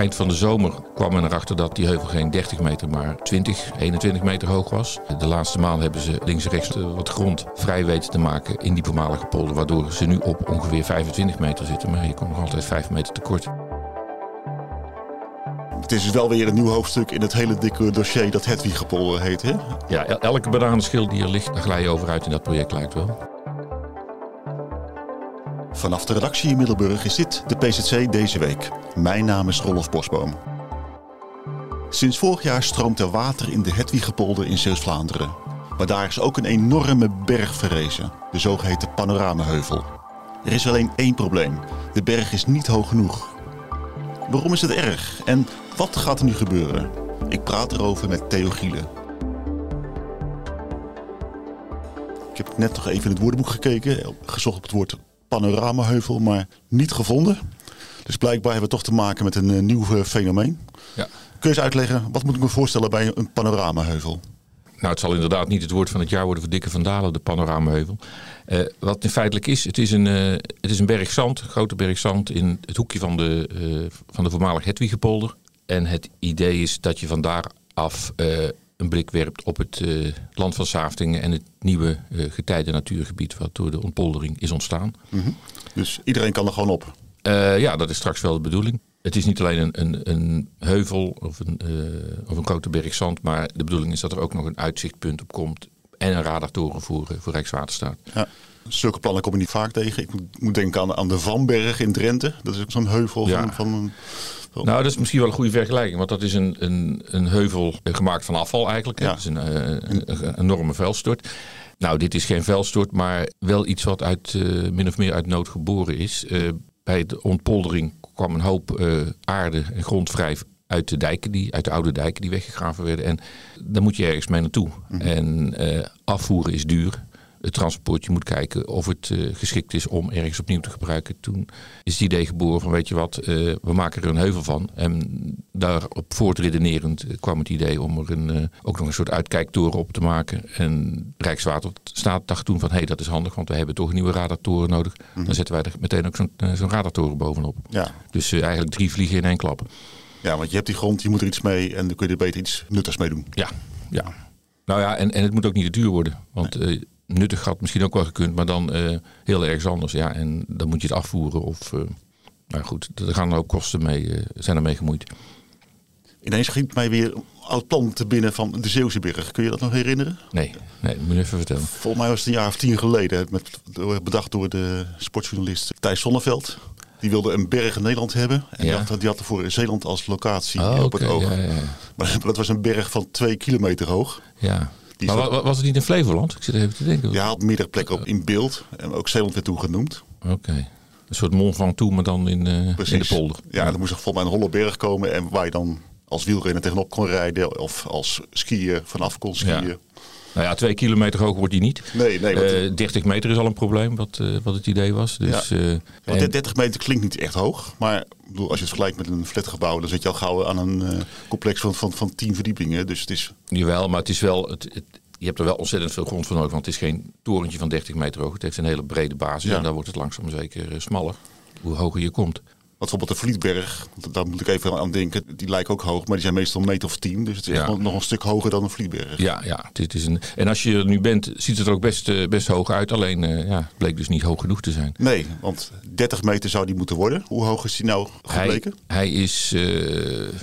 Eind van de zomer kwam men erachter dat die heuvel geen 30 meter, maar 20, 21 meter hoog was. De laatste maand hebben ze links en rechts wat grond vrij weten te maken in die voormalige polder, waardoor ze nu op ongeveer 25 meter zitten. Maar je komt nog altijd 5 meter tekort. Het is dus wel weer een nieuw hoofdstuk in het hele dikke dossier dat Hedwigepolder heet, hè? Ja, elke bananenschil die er ligt, daar glij je over uit in dat project lijkt wel. Vanaf de redactie in Middelburg is dit de PZC deze week. Mijn naam is Rolf Bosboom. Sinds vorig jaar stroomt er water in de Hedwigepolder in Zeeuws-Vlaanderen. Maar daar is ook een enorme berg verrezen, de zogeheten panoramaheuvel. Er is alleen één probleem. De berg is niet hoog genoeg. Waarom is het erg? En wat gaat er nu gebeuren? Ik praat erover met Theo Gielen. Ik heb net nog even in het woordenboek gekeken, gezocht op het woord panoramaheuvel, maar niet gevonden. Dus blijkbaar hebben we toch te maken met een uh, nieuw uh, fenomeen. Ja. Kun je eens uitleggen, wat moet ik me voorstellen bij een panoramaheuvel? Nou, het zal inderdaad niet het woord van het jaar worden voor Dikke van Dalen, de panoramaheuvel. Uh, wat in feitelijk is, het is een, het is een berg zand, een grote berg zand in het hoekje van de, van de voormalige Hedwigepolder. En het idee is dat je van daar af een blik werpt op het uh, land van Saftingen en het nieuwe uh, getijden natuurgebied wat door de ontpoldering is ontstaan. Mm -hmm. Dus iedereen kan er gewoon op? Uh, ja, dat is straks wel de bedoeling. Het is niet alleen een, een, een heuvel of een, of een grote berg zand, maar de bedoeling is dat er ook nog een uitzichtpunt op komt en een radartoren voor, voor Rijkswaterstaat. Ja. Zulke plannen kom je niet vaak tegen. Ik moet, denken aan, aan de Vanberg in Drenthe. Dat is ook zo'n heuvel ja. van, van nou, dat is misschien wel een goede vergelijking. Want dat is een, een, een heuvel gemaakt van afval eigenlijk. Ja. Het is een, een, een, enorme vuilstort. Nou, dit is geen vuilstort, maar wel iets wat uit, uh, min of meer uit nood geboren is. Uh, bij de ontpoldering kwam een hoop uh, aarde en grond vrij uit de dijken, die, uit de oude dijken die weggegraven werden. En daar moet je ergens mee naartoe. Mm -hmm. En afvoeren is duur het transport. Je moet kijken of het uh, geschikt is om ergens opnieuw te gebruiken. Toen is het idee geboren van weet je wat, uh, we maken er een heuvel van. En daarop voortredenerend kwam het idee om er een, uh, ook nog een soort uitkijktoren op te maken. En Rijkswaterstaat dacht toen van hé hey, dat is handig, want we hebben toch een nieuwe radartoren nodig. Mm -hmm. Dan zetten wij er meteen ook zo'n zo'n radartoren bovenop. Ja. Dus eigenlijk drie vliegen in één klap. Ja, want je hebt die grond, je moet er iets mee en dan kun je er beter iets nuttigs mee doen. Ja, ja. Nou ja, en, en het moet ook niet te duur worden. Want nee nuttig had misschien ook wel gekund, maar dan uh, heel ergens anders. Ja, en dan moet je het afvoeren. Of, uh, nou goed, er gaan ook kosten mee, uh, zijn ermee gemoeid. Ineens ging mij weer oud plan te binnen van de Zeeuwseberg. Kun je dat nog herinneren? Nee, nee, moet je even vertellen. Volgens mij was het een jaar of tien geleden. Met, bedacht door de sportjournalist Thijs Zonneveld. Die wilde een berg in Nederland hebben. En ja. die had ervoor Zeeland als locatie oh, op het oog. Ja, ja. Maar dat was een berg van twee kilometer hoog. Ja. Maar was, was het niet in Flevoland? Ik zit even te denken. Ja, had meerdere plekken op in beeld. En ook Zeeland werd toen genoemd. Oké. Okay. Een soort Mont Ventoux, maar dan in, uh, in de polder. Ja, ja. dan moest er volgens mij een holle berg komen. En waar je dan als wielrenner tegenop kon rijden. Of als skier vanaf kon skiën. Ja. Nou ja, twee kilometer hoog wordt die niet. Nee, nee. Want... Uh, 30 meter is al een probleem, wat, uh, wat het idee was. Dus, ja. uh, want en... 30 meter klinkt niet echt hoog. Maar bedoel, als je het vergelijkt met een flatgebouw, dan zit je al gauw aan een complex van, van, van 10 verdiepingen. Dus het is... Jawel, maar het is wel... Het, het, je hebt er wel ontzettend veel grond voor nodig, want het is geen torentje van 30 meter hoog. Het heeft een hele brede basis ja. en dan wordt het langzaam zeker smaller hoe hoger je komt. Wat bijvoorbeeld de Vlietberg, daar moet ik even aan denken. Die lijken ook hoog, maar die zijn meestal een meter of tien. Dus het is ja. nog een stuk hoger dan een Vlietberg. Ja, ja dit is een, en als je er nu bent, ziet het er ook best, best hoog uit. Alleen, uh, ja, het bleek dus niet hoog genoeg te zijn. Nee, want 30 meter zou die moeten worden. Hoe hoog is die nou gebleken? Hij, hij is, uh,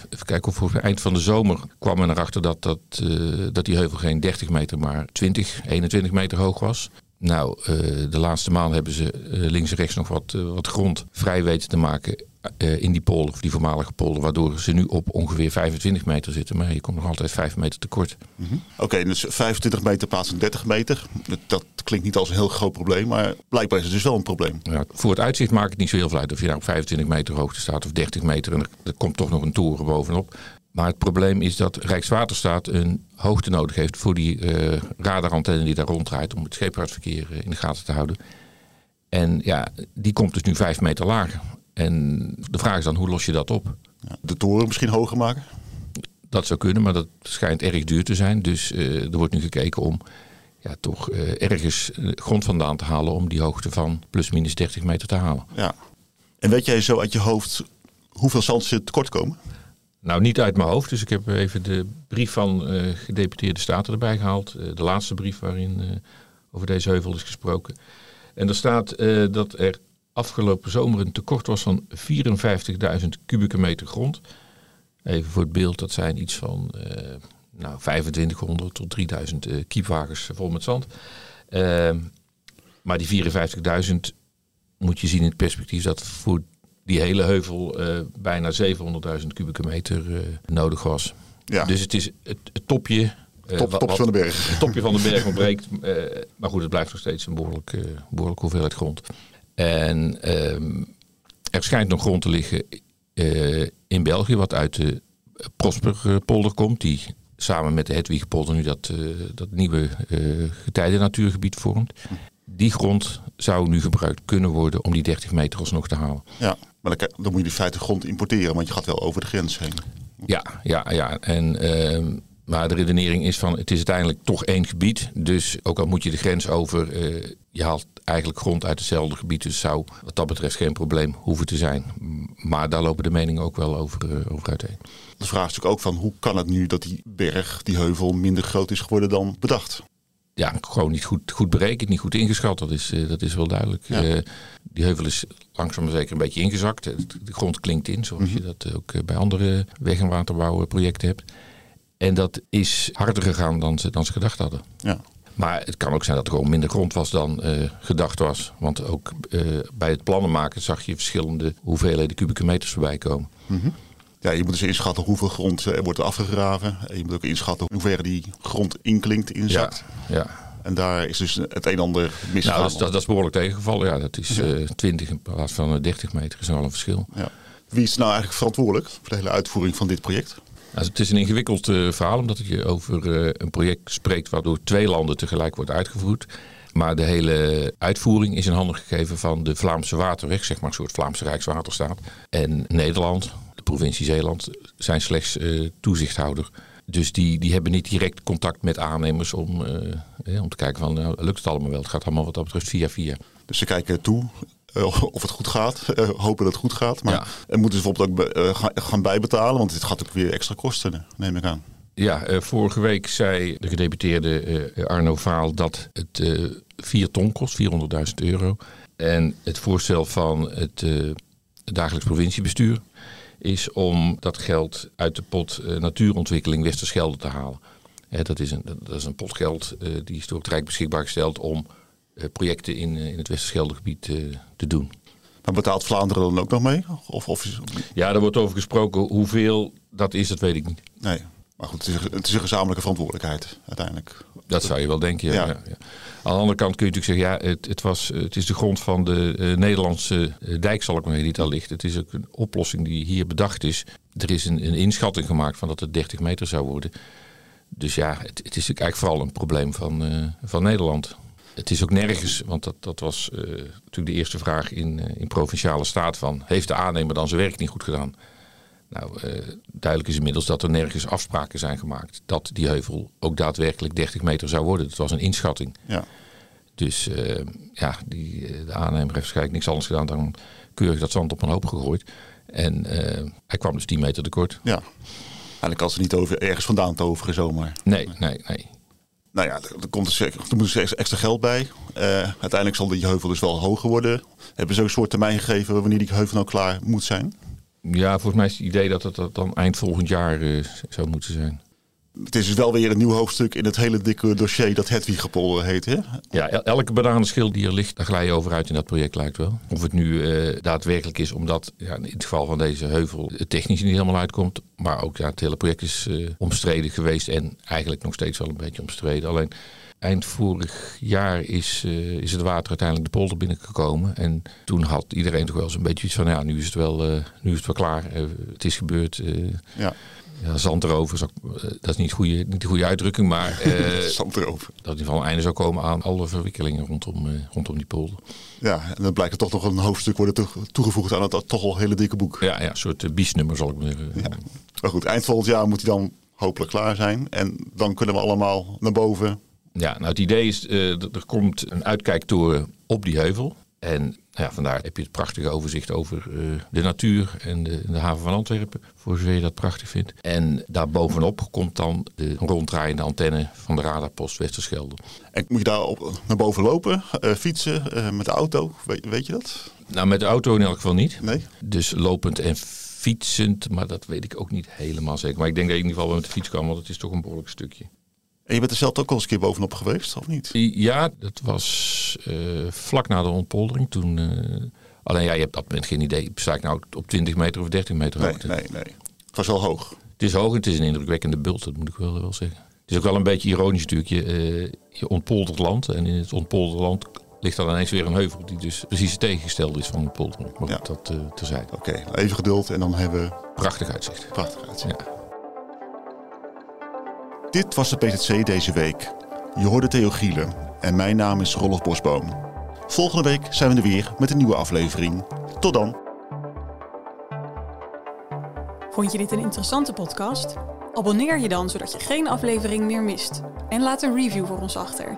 even kijken, of voor het eind van de zomer kwam men erachter dat, dat, uh, dat die heuvel geen 30 meter, maar 20, 21 meter hoog was. Nou, uh, de laatste maand hebben ze uh, links en rechts nog wat, uh, wat grond vrij weten te maken eh, in die polder, of die voormalige polder, waardoor ze nu op ongeveer 25 meter zitten. Maar je komt nog altijd 5 meter tekort. Mm Oké, dus 25 meter plaats van 30 meter. Dat, dat, klinkt niet als een heel groot probleem, maar blijkbaar is het dus wel een probleem. Ja, voor het uitzicht maakt het niet zo heel veel uit of je nou op 25 meter hoogte staat of 30 meter. En er, er komt toch nog een toren bovenop. Maar het probleem is dat Rijkswaterstaat een hoogte nodig heeft voor die uh, radarantenne die daar ronddraait om het scheepvaartverkeer in de gaten te houden. En ja, die komt dus nu vijf meter lager. En de vraag is dan, hoe los je dat op? De toren misschien hoger maken? Dat zou kunnen, maar dat schijnt erg duur te zijn. Dus uh, er wordt nu gekeken om ja, toch uh, ergens grond vandaan te halen om die hoogte van plus minus 30 meter te halen. Ja. En weet jij zo uit je hoofd hoeveel zand ze tekort komen? Nou, niet uit mijn hoofd. Dus ik heb even de brief van uh, gedeputeerde staten erbij gehaald. de laatste brief waarin over deze heuvel is gesproken. En er staat dat er afgelopen zomer een tekort was van 54.000 kubieke meter grond. Even voor het beeld, dat zijn iets van nou, 2500 tot 3000 uh, kiepwagens vol met zand. Uh, maar die 54.000 moet je zien in het perspectief dat voor die hele heuvel bijna 700.000 kubieke meter nodig was. Ja. Dus het is het, het topje Top, topje van de berg. Het topje van de berg ontbreekt. Uh, maar goed, het blijft nog steeds een behoorlijke, uh, behoorlijke hoeveelheid grond. En uh, er schijnt nog grond te liggen uh, in België, wat uit de Prosperpolder komt. Die samen met de Hedwigpolder nu dat, dat nieuwe getijden natuurgebied vormt. Die grond zou nu gebruikt kunnen worden om die 30 meter alsnog te halen. Ja, maar dan, dan moet je die feite grond importeren, want je gaat wel over de grens heen. Ja, ja, ja. En ehm, maar de redenering is van het is uiteindelijk toch één gebied. Dus ook al moet je de grens over, uh, je haalt eigenlijk grond uit hetzelfde gebied. Dus zou wat dat betreft geen probleem hoeven te zijn. Maar daar lopen de meningen ook wel over, uh, over uiteen. De vraag is natuurlijk ook van hoe kan het nu dat die berg, die heuvel, minder groot is geworden dan bedacht? Ja, gewoon niet goed, goed berekend, niet goed ingeschat. Dat is, uh, dat is wel duidelijk. Ja. die heuvel is langzaam maar zeker een beetje ingezakt. De grond klinkt in, zoals mm -hmm. je dat ook bij andere weg- en waterbouwprojecten hebt. En dat is harder gegaan dan ze, dan ze gedacht hadden. Ja. Maar het kan ook zijn dat er gewoon minder grond was dan uh, gedacht was. Want ook uh, bij het plannen maken zag je verschillende hoeveelheden kubieke meters voorbij komen. Mm -hmm. Ja, je moet dus inschatten hoeveel grond er wordt afgegraven. En je moet ook inschatten hoe ver die grond inklinkt, inzakt. Ja, ja. En daar is dus het een en ander misgegaan. Nou, dat, dat, dat, is behoorlijk tegengevallen. Ja, dat is ja. uh, 20 in plaats van 30 meter is wel een verschil. Ja. Wie is nou eigenlijk verantwoordelijk voor de hele uitvoering van dit project? Nou, het is een ingewikkeld uh, verhaal, omdat je over uh, een project spreekt waardoor twee landen tegelijk wordt uitgevoerd. Maar de hele uitvoering is in handen gegeven van de Vlaamse Waterweg, zeg maar een soort Vlaamse Rijkswaterstaat. En Nederland, de provincie Zeeland, zijn slechts uh, toezichthouder. Dus die, die hebben niet direct contact met aannemers om, om te kijken van nou, lukt het allemaal wel. Het gaat allemaal wat dat betreft via via. Dus ze kijken toe uh, of het goed gaat. Hopen dat het goed gaat. Maar ja. en moeten ze bijvoorbeeld ook gaan bijbetalen, want dit gaat ook weer extra kosten, neem ik aan. Ja, vorige week zei de gedeputeerde Arno Vaal dat het 4 ton kost, 400.000 euro. En het voorstel van het dagelijks provinciebestuur is om dat geld uit de pot natuurontwikkeling Westerschelde te halen. dat, is een, dat is een pot geld die is door het Rijk beschikbaar gesteld om projecten in, in het Westerscheldegebied te doen. Maar betaalt Vlaanderen dan ook nog mee? Of, of... Ja, er wordt over gesproken. Hoeveel dat is, dat weet ik niet. Nee, maar goed, het is, het is een gezamenlijke verantwoordelijkheid uiteindelijk. Dat zou je wel denken, ja. ja. Aan de andere kant kun je natuurlijk zeggen, ja, het, het, was, het is de grond van de uh, Nederlandse uh, dijk, zal ik maar zeggen, die daar ligt. Het is ook een oplossing die hier bedacht is. Er is een, een inschatting gemaakt van dat het 30 meter zou worden. Dus ja, het, het is natuurlijk eigenlijk vooral een probleem van, uh, van Nederland. Het is ook nergens, want dat, dat was uh, natuurlijk de eerste vraag in, in provinciale staat van... heeft de aannemer dan zijn werk niet goed gedaan? Nou, uh, duidelijk is inmiddels dat er nergens afspraken zijn gemaakt... dat die heuvel ook daadwerkelijk 30 meter zou worden. Dat was een inschatting. Ja. Dus ja, die, de aannemer heeft waarschijnlijk niks anders gedaan... dan keurig dat zand op een hoop gegooid. En hij kwam dus 10 meter tekort. Ja. Eigenlijk als ze niet over, ergens vandaan te overen zomaar. Nee, nee, nee. Nou ja, er, komt dus, er moet dus extra geld bij. Uh, uiteindelijk zal die heuvel dus wel hoger worden. Hebben ze ook een soort termijn gegeven wanneer die heuvel nou klaar moet zijn? Ja, volgens mij is het idee dat het dan eind volgend jaar uh, zou moeten zijn. Het is dus wel weer een nieuw hoofdstuk in het hele dikke dossier dat Hedwiggepolder heet. Hè? Ja, elke bananenschil die er ligt, daar glij je over uit in dat project lijkt wel. Of het nu uh, daadwerkelijk is, omdat ja, in het geval van deze heuvel het technisch niet helemaal uitkomt. Maar ook ja, het hele project is uh, omstreden geweest en eigenlijk nog steeds wel een beetje omstreden. Alleen Eind vorig jaar is, uh, is het water uiteindelijk de polder binnengekomen. En toen had iedereen toch wel eens een beetje iets van, ja, nu is het wel, uh, nu is het wel klaar. Uh, het is gebeurd. ja. Ja, zand erover, dat is niet, goede, niet de goede uitdrukking, maar zand erover. dat in ieder geval een einde zou komen aan alle verwikkelingen rondom, rondom die polder. Ja, en dan blijkt er toch nog een hoofdstuk worden toegevoegd aan het toch al hele dikke boek. Ja, ja een soort biesnummer zal ik maar zeggen. Ja. Maar goed, eind volgend jaar moet hij dan hopelijk klaar zijn. En dan kunnen we allemaal naar boven ja, nou het idee is, uh, er komt een uitkijktoren op die heuvel. En nou ja, vandaar heb je het prachtige overzicht over uh, de natuur en de, de, haven van Antwerpen. Voor zover je dat prachtig vindt. En daarbovenop komt dan de ronddraaiende antenne van de radarpost Westerschelde. En moet je daar op, naar boven lopen, uh, fietsen, met de auto? Weet, weet, je dat? Nou, met de auto in elk geval niet. Nee? Dus lopend en fietsend, maar dat weet ik ook niet helemaal zeker. Maar ik denk dat ik in ieder geval wel met de fiets kan, want het is toch een behoorlijk stukje. En je bent er zelf ook al eens een keer bovenop geweest, of niet? Ja, dat was uh, vlak na de ontpoldering. Toen, uh, alleen ja, je hebt op dat moment geen idee. Sta ik nou op 20 meter of 13 meter nee, hoogte? Nee, nee. Het was wel hoog. Het is hoog, het is een indrukwekkende bult, dat moet ik wel, wel zeggen. Het is ook wel een beetje ironisch natuurlijk. Je, uh, je ontpoldert land en in het ontpolderde land ligt dan ineens weer een heuvel die dus precies het tegengestelde is van de poldering. Maar ja. dat uh, terzijde. Oké, okay, even geduld en dan hebben we... Prachtig uitzicht. Prachtig uitzicht. Ja. Dit was de PZC deze week. Je hoorde Theo Gielen en mijn naam is Rolf Bosboom. Volgende week zijn we er weer met een nieuwe aflevering. Tot dan. Vond je dit een interessante podcast? Abonneer je dan zodat je geen aflevering meer mist. En laat een review voor ons achter.